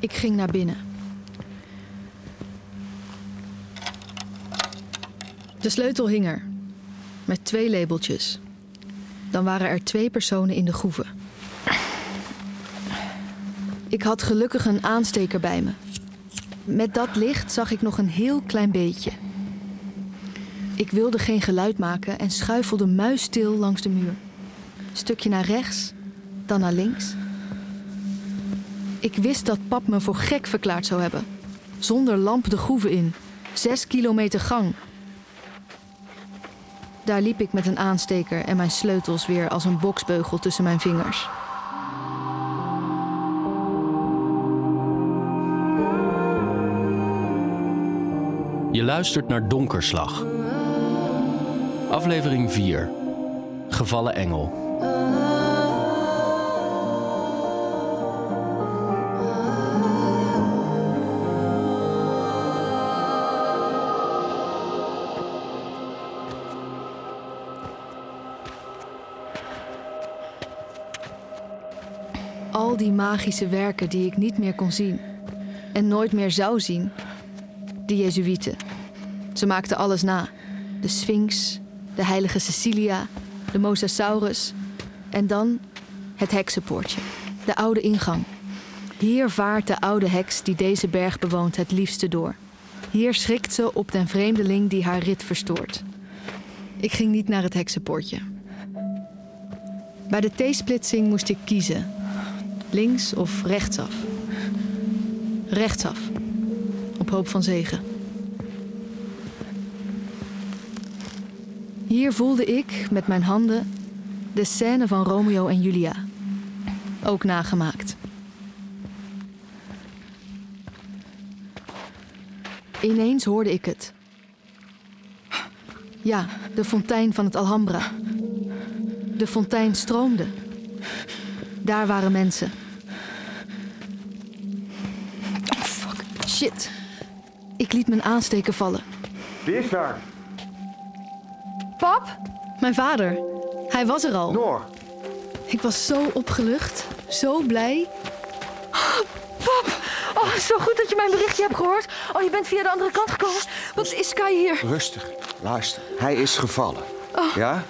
Ik ging naar binnen. De sleutel hing er, met twee labeltjes. Dan waren er twee personen in de groeve. Ik had gelukkig een aansteker bij me. Met dat licht zag ik nog een heel klein beetje. Ik wilde geen geluid maken en schuifelde muisstil langs de muur. Stukje naar rechts, dan naar links. Ik wist dat pap me voor gek verklaard zou hebben. Zonder lamp de groeve in. Zes kilometer gang. Daar liep ik met een aansteker en mijn sleutels weer als een boksbeugel tussen mijn vingers. Je luistert naar Donkerslag. Aflevering 4. Gevallen Engel. Al die magische werken die ik niet meer kon zien. En nooit meer zou zien. De Jezuïeten. Ze maakten alles na. De Sphinx, de heilige Cecilia, de Mosasaurus. En dan het heksenpoortje. De oude ingang. Hier vaart de oude heks die deze berg bewoont het liefste door. Hier schrikt ze op den vreemdeling die haar rit verstoort. Ik ging niet naar het heksenpoortje. Bij de T-splitsing moest ik kiezen. Links of rechtsaf? Rechtsaf. Op hoop van zegen. Hier voelde ik met mijn handen de scène van Romeo en Julia. Ook nagemaakt. Ineens hoorde ik het. Ja, de fontein van het Alhambra. De fontein stroomde. Daar waren mensen. Oh, fuck. Shit. Ik liet mijn aansteker vallen. Wie is daar? Pap? Mijn vader. Hij was er al. Noor. Ik was zo opgelucht, zo blij. Pap! Oh, zo goed dat je mijn berichtje hebt gehoord. Oh, je bent via de andere kant gekomen. Wat is Kai hier? Rustig. Luister. Hij is gevallen. Ja?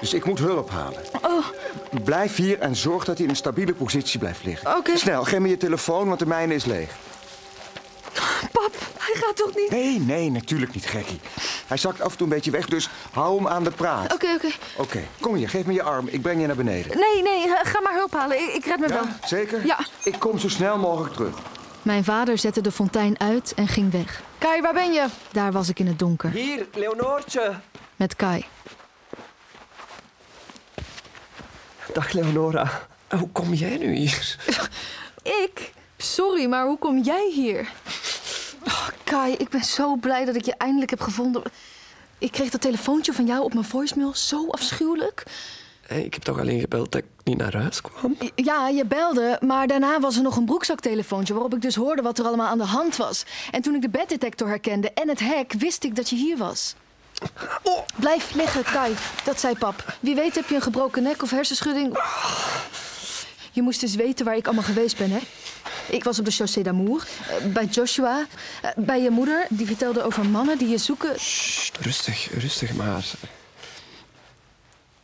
Dus ik moet hulp halen. Oh, Blijf hier en zorg dat hij in een stabiele positie blijft liggen. Oké. Snel, geef me je telefoon, want de mijne is leeg. pap, hij gaat toch niet? Nee, nee, natuurlijk niet, gekkie. Hij zakt af en toe een beetje weg, dus hou hem aan de praat. Oké, oké. Oké, kom hier, geef me je arm. Ik breng je naar beneden. Nee, nee, eh, ga maar hulp halen. Ik, ik red me wel. Ja, zeker? Ja. Ik kom zo snel mogelijk terug. Mijn vader zette de fontein uit en ging weg. Kai, waar ben je? Daar was ik in het donker. Hier, Leonoortje. Met Kai. Dag Leonora. Hoe kom jij nu hier? Ik? Sorry, maar hoe kom jij hier? Oh, Kai, ik ben zo blij dat ik je eindelijk heb gevonden. Ik kreeg dat telefoontje van jou op mijn voicemail zo afschuwelijk. Hey, Ik heb toch alleen gebeld dat ik niet naar huis kwam? Ja, je belde, maar daarna was er nog een broekzaktelefoontje... waarop ik dus hoorde wat er allemaal aan de hand was. En toen ik de beddetector herkende en het hek, wist ik dat je hier was. Blijf liggen, Kai. Dat zei pap. Wie weet heb je een gebroken nek of hersenschudding. Je moest eens weten waar ik allemaal geweest ben, hè? Ik was op de Chaussée d'Amour, eh, bij Joshua, eh, bij je moeder. Die vertelde over mannen die je zoeken. Sst, rustig, rustig maar.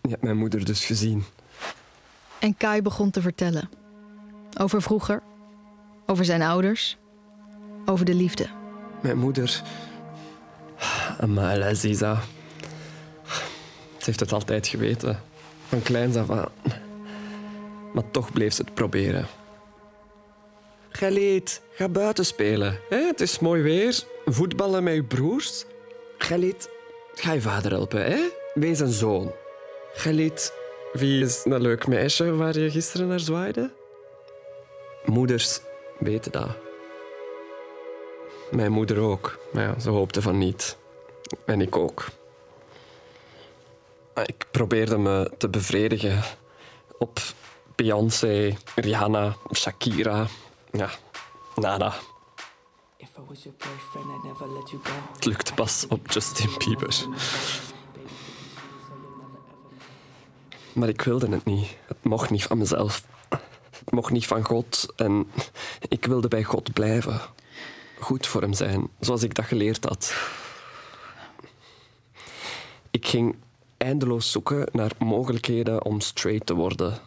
Je hebt mijn moeder dus gezien. En Kai begon te vertellen. Over vroeger, over zijn ouders, over de liefde. Mijn moeder... Amal Aziza. Ze heeft het altijd geweten. Van kleins af aan. Maar toch bleef ze het proberen. Galit, ga buiten spelen. hè? Het is mooi weer. Voetballen met je broers. Galit, ga je vader helpen. Hè? Wees een zoon. Galit, wie is een leuk meisje waar je gisteren naar zwaaide? Moeders weten dat. Mijn moeder ook. Maar ja, ze hoopte van niet. En ik ook. Maar Ik probeerde me te bevredigen op Beyoncé, Rihanna, Shakira. Ja, nada. If I was your boyfriend, I'd never let you go. Het lukt pas op Justin Bieber. Maar ik wilde het niet. Het mocht niet van mezelf. Het mocht niet van God en ik wilde bij God blijven. Goed voor hem zijn, zoals ik dat geleerd had. Ik ging eindeloos zoeken naar mogelijkheden om straight te worden.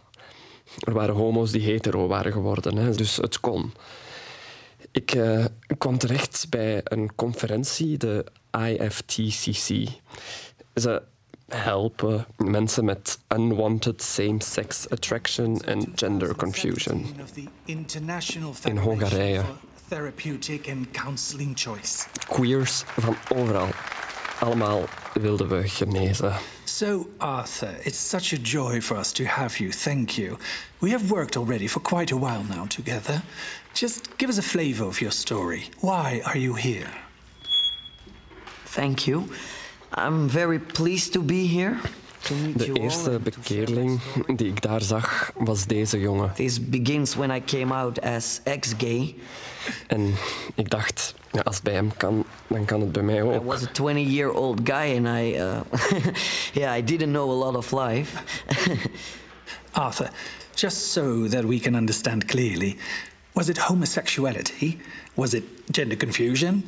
Er waren homo's die hetero waren geworden, hè, dus het kon. Ik eh, kwam terecht bij een conferentie, de IFTCC. Ze helpen mensen met unwanted same-sex attraction en gender confusion. In Hongarije. Therapeutic and counseling choice. Queers van overal. Allemaal wilden we genezen. So, Arthur, it's such a joy for us to have you. Thank you. We have worked already for quite a while now together. Just give us a flavor of your story. Why are you here? Thank you. I'm very pleased to be here. De eerste bekeerling die ik daar zag, was deze jongen. This begins when I came out as ex-gay. En ik dacht, ja, als het bij hem kan, dan kan het bij mij I ook. was a 20-year-old guy, and I, uh, yeah, I didn't know a lot of life. Arthur, just so that we can understand clearly, was it homosexuality? Was it gender confusion?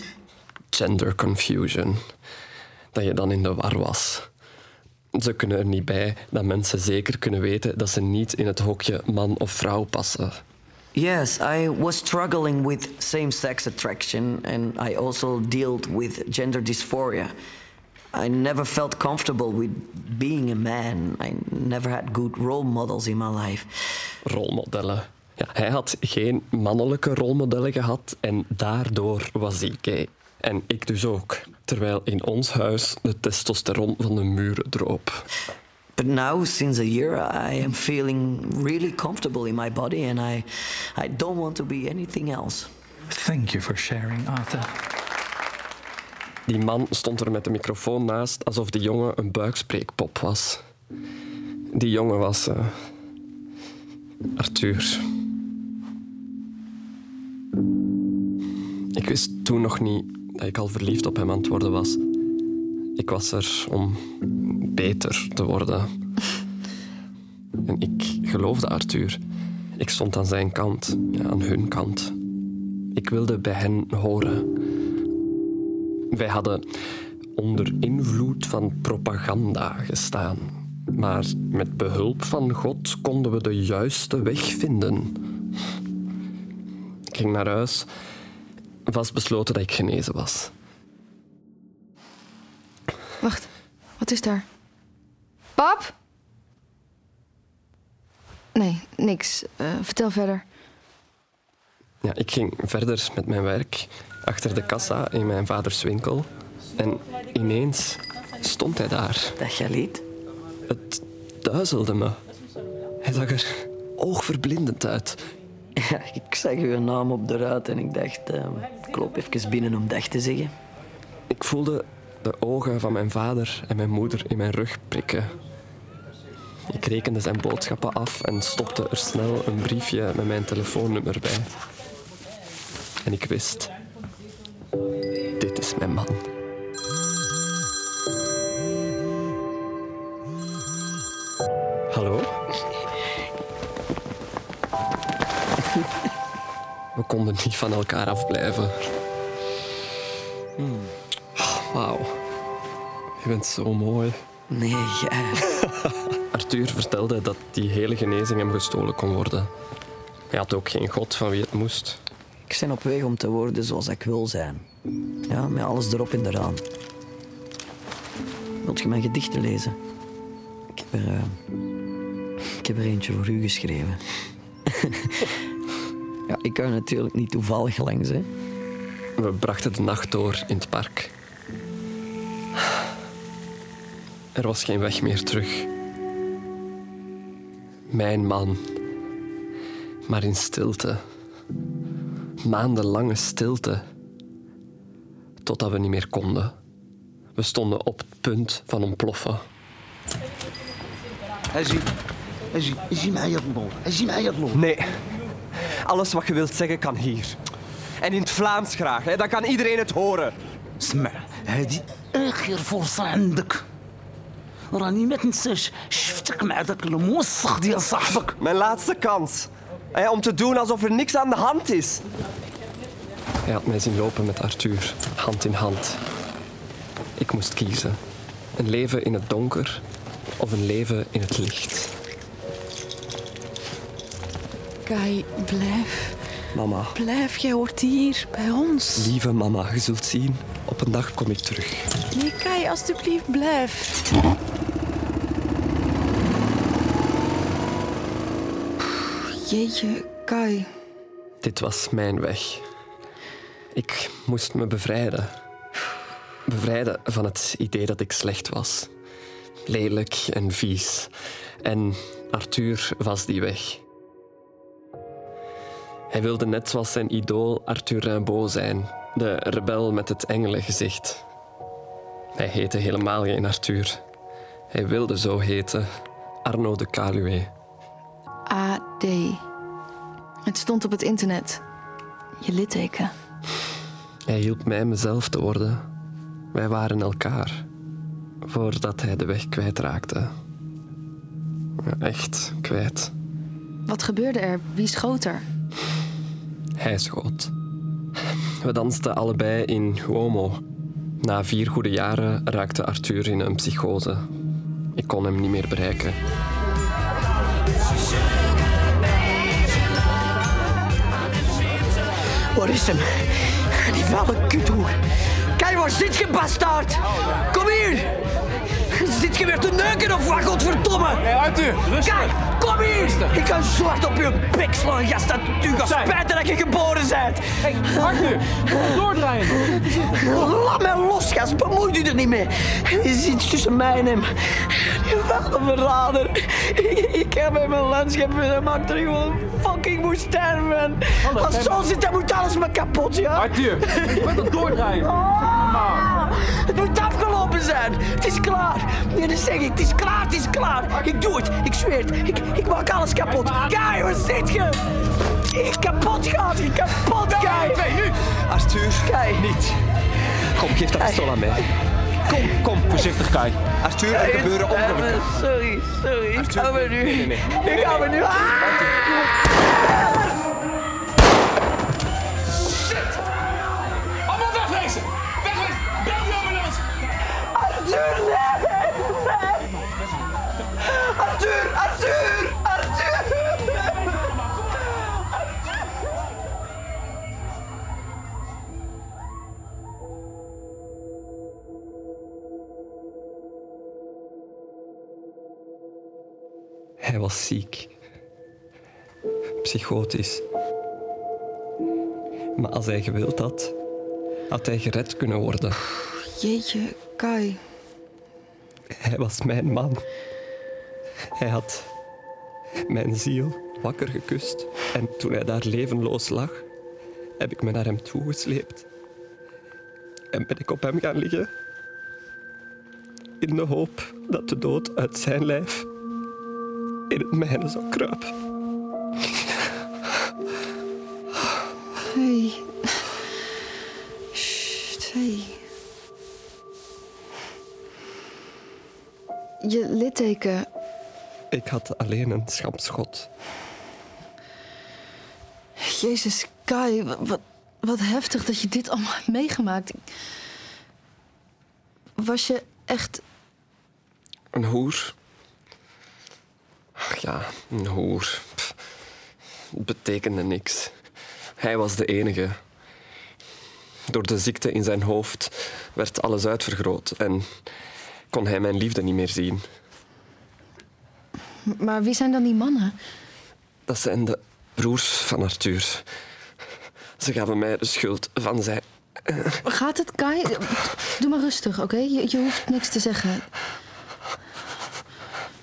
Gender confusion. Dat je dan in de war was. Ze kunnen er niet bij dat mensen zeker kunnen weten dat ze niet in het hokje man of vrouw passen. yes, I was struggling with same-sex attraction, and I also dealt with gender dysphoria. I never felt comfortable with being a man. I never had good role models in my life. Rolmodellen. Ja, hij had geen mannelijke rolmodellen gehad en daardoor was hij gay. En ik dus ook. Terwijl in ons huis de testosteron van de muren droop. But now, since a year, I am feeling really comfortable in my body, and I, I don't want to be anything else. Thank you for sharing, Arthur. Die man stond er met de microfoon naast alsof de jongen een buikspreekpop was. Die jongen was. eh, Arthur. Ik wist toen nog niet dat ik al verliefd op hem aan het worden was. Ik was er om beter te worden. En ik geloofde Arthur. Ik stond aan zijn kant, ja, aan hun kant. Ik wilde bij hen horen. Wij hadden onder invloed van propaganda gestaan. Maar met behulp van God konden we de juiste weg vinden. Ik ging naar huis, vastbesloten dat ik genezen was. Wacht, wat is daar? Pap? Nee, niks. Eh, vertel verder. Ja, ik ging verder met mijn werk achter de kassa in mijn vaders winkel. En ineens stond hij daar. Dag Galit. Het duizelde me. Hij zag er oogverblindend uit. Ja, ik zag uw naam op de ruit en ik dacht, eh, ik loop even binnen om dag te zeggen. Ik voelde de ogen van mijn vader en mijn moeder in mijn rug prikken. Ik rekende zijn boodschappen af en stopte er snel een briefje met mijn telefoonnummer bij. En ik wist, dit is mijn man. Hallo? Konden niet van elkaar afblijven. Oh, Wauw. Je bent zo mooi. Nee, jij. Arthur vertelde dat die hele genezing hem gestolen kon worden. Hij had ook geen god van wie het moest. Ik ben op weg om te worden zoals ik wil zijn. Ja, met alles erop en eraan. Wilt je mijn gedichten lezen? Ik heb er, eh, ik heb er eentje voor u geschreven. Ik kwam natuurlijk niet toevallig langs. Hè. We brachten de nacht door in het park. Er was geen weg meer terug. Mijn man. Maar in stilte. Maandenlange stilte. Totdat we niet meer konden. We stonden op het punt van ontploffen. Hij ziet. Hij ziet. Hij uit mij het nog. Hij ziet mij het. Nee Alles wat je wilt zeggen kan hier. En in het Vlaams graag, hè? dan kan iedereen het horen. اسمع هذه اخر فرصه عندك راني ما تنساش شفتك مع داك الموسخ ديال صاحبك Mijn laatste kans. Hè, om te doen alsof er niks aan de hand is. Hij had mij zien lopen met Arthur, hand in hand. Ik moest kiezen. Een leven in het donker of een leven in het licht. Kai, blijf. Mama, Blijf, jij hoort hier bij ons. lieve mama, je zult zien, op een dag kom ik terug. Nee, Kai, alstublieft, blijf. Jeetje, Kai. Dit was mijn weg. Ik moest me bevrijden. Bevrijden van het idee dat ik slecht was. Lelijk en vies. En Arthur was die weg. Hij wilde net zoals zijn idool Arthur Rimbaud zijn, de rebel met het engelengezicht. Hij heette helemaal geen Arthur. Hij wilde zo heten, Arno de Caluwe. AD. Het stond op het internet. Je litteken. Hij hielp mij mezelf te worden. Wij waren elkaar. Voordat hij de weg kwijtraakte. Ja, Echt kwijt. Wat gebeurde er? Wie schoot er? Hij schoot. We dansten allebei in Uomo. Na vier goede jaren raakte Arthur in een psychose. Ik kon hem niet meer bereiken. Waar is hem? Die vuile kuthoer. Kijk, waar zit je, bastaard? Kom hier! Zit je weer te neuken of wat, godverdomme? Hé, Arthur, Kijk, Ik kan zwart op je bek slaan, gast. Dat u gaat spijten dat je geboren bent. Hé, Arthur, doordraaien. Laat mij los, gast. Bemoei u er niet mee. Er is iets tussen mij en hem. Die vuile verrader. Ik, ik heb hem mijn landschap willen maken dat hij gewoon fucking moest sterven. Als zo zit, dan moet alles me kapot, ja? Arthur, je bent het doordraaien. Het moet afgelopen zijn. Het is klaar. Nee, dat zeg ik. Het is klaar, het is klaar. Ik doe het. Ik zweer het. Ik, ik maak alles kapot. Kai, waar zit je? Ik kapot gaat. Ik kapot, Kai. Nu! Arthur, niet. Kom, geef dat pistool aan mij. Kom, kom, voorzichtig, Kai. Arthur, er gebeuren ongelukken. Sorry, sorry. Ik Arthur, me nu. nee, nee, nee. Ik ga me nu. Hij was ziek. Psychotisch. Maar als hij gewild had, had hij gered kunnen worden. Jeetje, Kai. Hij was mijn man. Hij had mijn ziel wakker gekust. En toen hij daar levenloos lag, heb ik me naar hem toegesleept. En ben ik op hem gaan liggen. In de hoop dat de dood uit zijn lijf in het mijne zou kruipen. Hey. Sst, hey. Je litteken. Ik had alleen een schampschot. Jezus, Kai, wa- wat, wat heftig dat je dit allemaal hebt meegemaakt. Was je echt. Een hoer? Ja, een hoer. Pff, Het betekende niks. Hij was de enige. Door de ziekte in zijn hoofd werd alles uitvergroot en kon hij mijn liefde niet meer zien. Maar wie zijn dan die mannen? Dat zijn de broers van Arthur. Ze gaven mij de schuld van zijn. Gaat het, Kai? Doe maar rustig, oké? Je, je hoeft niks te zeggen.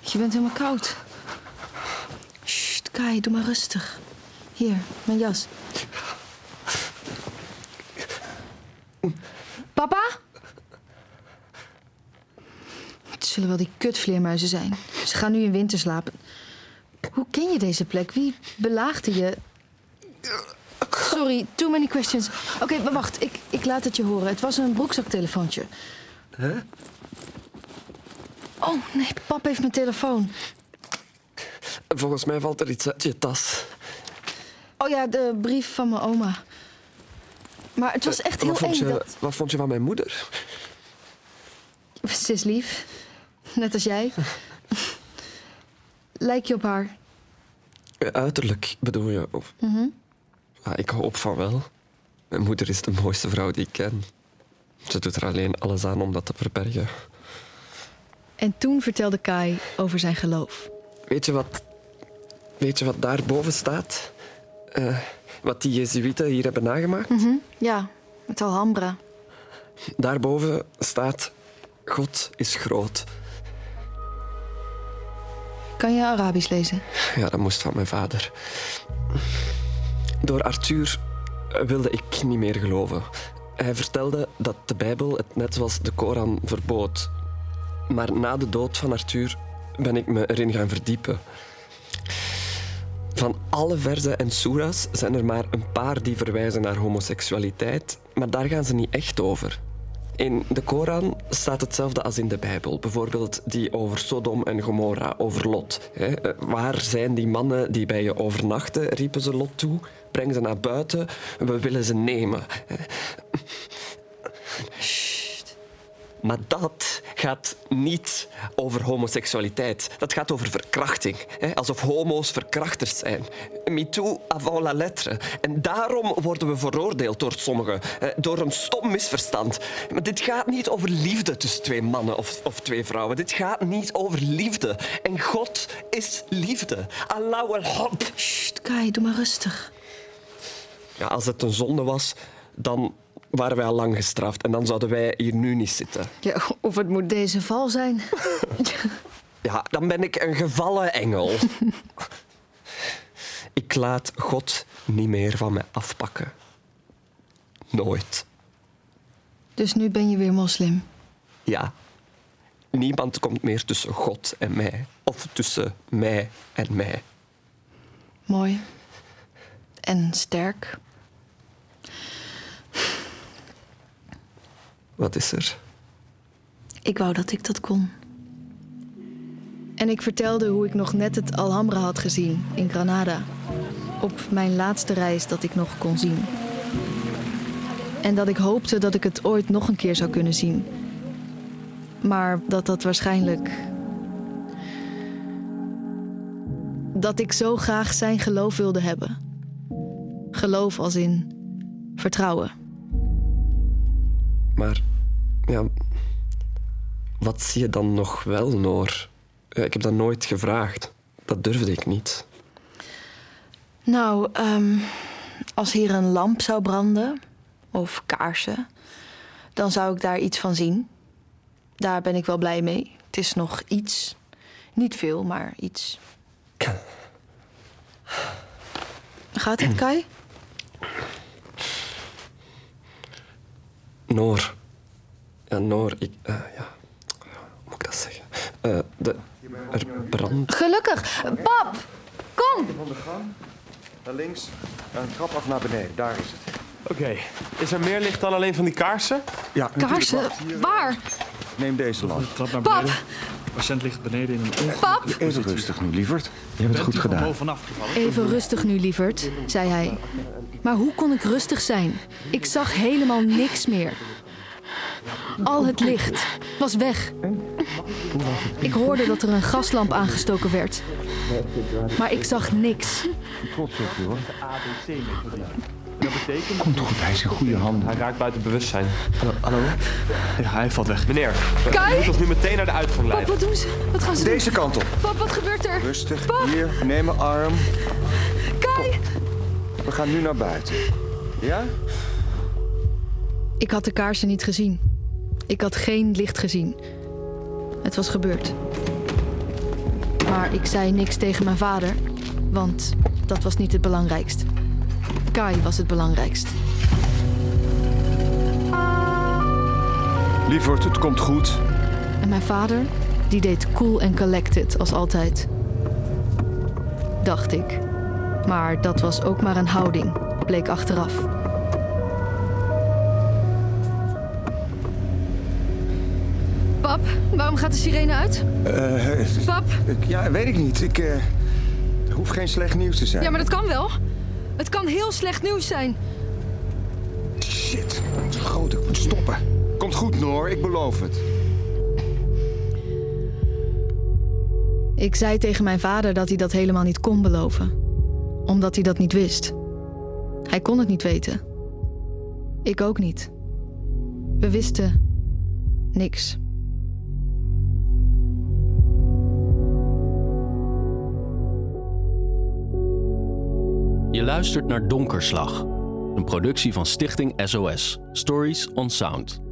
Je bent helemaal koud. Kai, doe maar rustig. Hier, mijn jas. Papa? Het zullen wel die kutvleermuizen zijn. Ze gaan nu in winter slapen. Hoe ken je deze plek? Wie belaagde je? Sorry, too many questions. Oké, maar wacht. Ik, ik laat het je horen. Het was een broekzaktelefoontje. Hè? Oh, nee, pap heeft mijn telefoon. Volgens mij valt er iets uit je tas. Oh ja, de brief van mijn oma. Maar het was echt heel wat, vond eng. je, Dat... wat vond je van mijn moeder? Ze is lief. Net als jij. Lijk je op haar? Eh, Uiterlijk bedoel je? Of, Mhm. ja, ik hoop van wel. Mijn moeder is de mooiste vrouw die ik ken. Ze doet er alleen alles aan om dat te verbergen. En toen vertelde Kai over zijn geloof. Weet je wat, weet je wat daarboven staat? Eh, wat die Jezuïeten hier hebben nagemaakt? Mhm. Ja, met Alhambra. Daarboven staat: God is groot. Kan je Arabisch lezen? Ja, dat moest van mijn vader. Door Arthur eh, wilde ik niet meer geloven. Hij vertelde dat de Bijbel het net zoals de Koran verbood. Maar na de dood van Arthur ben ik me erin gaan verdiepen. Van alle verzen en soeras zijn er maar een paar die verwijzen naar homoseksualiteit, maar daar gaan ze niet echt over. In de Koran staat hetzelfde als in de Bijbel. Bijvoorbeeld die over Sodom en Gomorra, over Lot. Eh, Waar zijn die mannen die bij je overnachten, riepen ze Lot toe. Breng ze naar buiten, we willen ze nemen. Maar dat gaat niet over homoseksualiteit. Dat gaat over verkrachting. Hè? Alsof homo's verkrachters zijn. MeToo avant la lettre. En daarom worden we veroordeeld door sommigen. Door een stom misverstand. Maar dit gaat niet over liefde tussen twee mannen of, of twee vrouwen. Dit gaat niet over liefde. En God is liefde. Allah al-Hab. Sst, Kai, doe maar rustig. Ja, als het een zonde was, dan waren wij al lang gestraft. En dan zouden wij hier nu niet zitten. Ja, of het moet deze val zijn. Ja, dan ben ik een gevallen engel. ik laat God niet meer van mij afpakken. Nooit. Dus nu ben je weer moslim. Ja. Niemand komt meer tussen God en mij. Of tussen mij en mij. Mooi. En sterk. Wat is er? Ik wou dat ik dat kon. En ik vertelde hoe ik nog net het Alhambra had gezien in Granada. Op mijn laatste reis dat ik nog kon zien. En dat ik hoopte dat ik het ooit nog een keer zou kunnen zien. Maar dat dat waarschijnlijk. Dat ik zo graag zijn geloof wilde hebben. Geloof als in vertrouwen. Maar, ja... Wat zie je dan nog wel, Noor? Ik heb dat nooit gevraagd. Dat durfde ik niet. Nou, ehm, als hier een lamp zou branden, of kaarsen, dan zou ik daar iets van zien. Daar ben ik wel blij mee. Het is nog iets. Niet veel, maar iets. Gaat het, Kai? Noor. Ja, Noor, ik... eh, ja, hoe moet ik dat zeggen? Eh, de, er brandt... Gelukkig! Pap! Kom! Van de gang, naar links, een trap af naar beneden. Daar is het. Oké, is er meer licht dan alleen van die kaarsen? Ja, Kaarsen? Waar? Neem deze lamp. Trap naar Pap! beneden. De patiënt ligt beneden in een Pap! Even rustig nu, lieverd. Je hebt het goed gedaan. Even rustig nu, lieverd, zei hij. Maar hoe kon ik rustig zijn? Ik zag helemaal niks meer. Al het licht was weg. Ik hoorde dat er een gaslamp aangestoken werd. Maar ik zag niks. Trots op je hoor. Dat betekent... Komt goed, hij is in goede handen. Hij raakt buiten bewustzijn. Hallo? hallo? Ja, hij valt weg. Meneer, Kai? u moet ons nu meteen naar de uitgang Pap, leiden. wat doen ze? Wat gaan ze doen? Deze kant op. Pap, wat gebeurt er? Rustig, Pap! hier, neem mijn arm. Kai! We gaan nu naar buiten. Ja? Ik had de kaarsen niet gezien. Ik had geen licht gezien. Het was gebeurd. Maar ik zei niks tegen mijn vader, want dat was niet het belangrijkst. Kai was het belangrijkst. Lieverd, het komt goed. En mijn vader, die deed cool en collected als altijd. Dacht ik. Maar dat was ook maar een houding, bleek achteraf. Waarom gaat de sirene uit? Pap? ik- ja, weet ik niet. Ik eh, hoeft geen slecht nieuws te zijn. Ja, maar dat kan wel. Het kan heel slecht nieuws zijn. Shit, het is groot. Ik moet stoppen. Komt goed, Noor. Ik beloof het. Ik zei tegen mijn vader dat hij dat helemaal niet kon beloven. Omdat hij dat niet wist. Hij kon het niet weten. Ik ook niet. We wisten niks. Je luistert naar Donkerslag, een productie van Stichting SOS, Stories on Sound.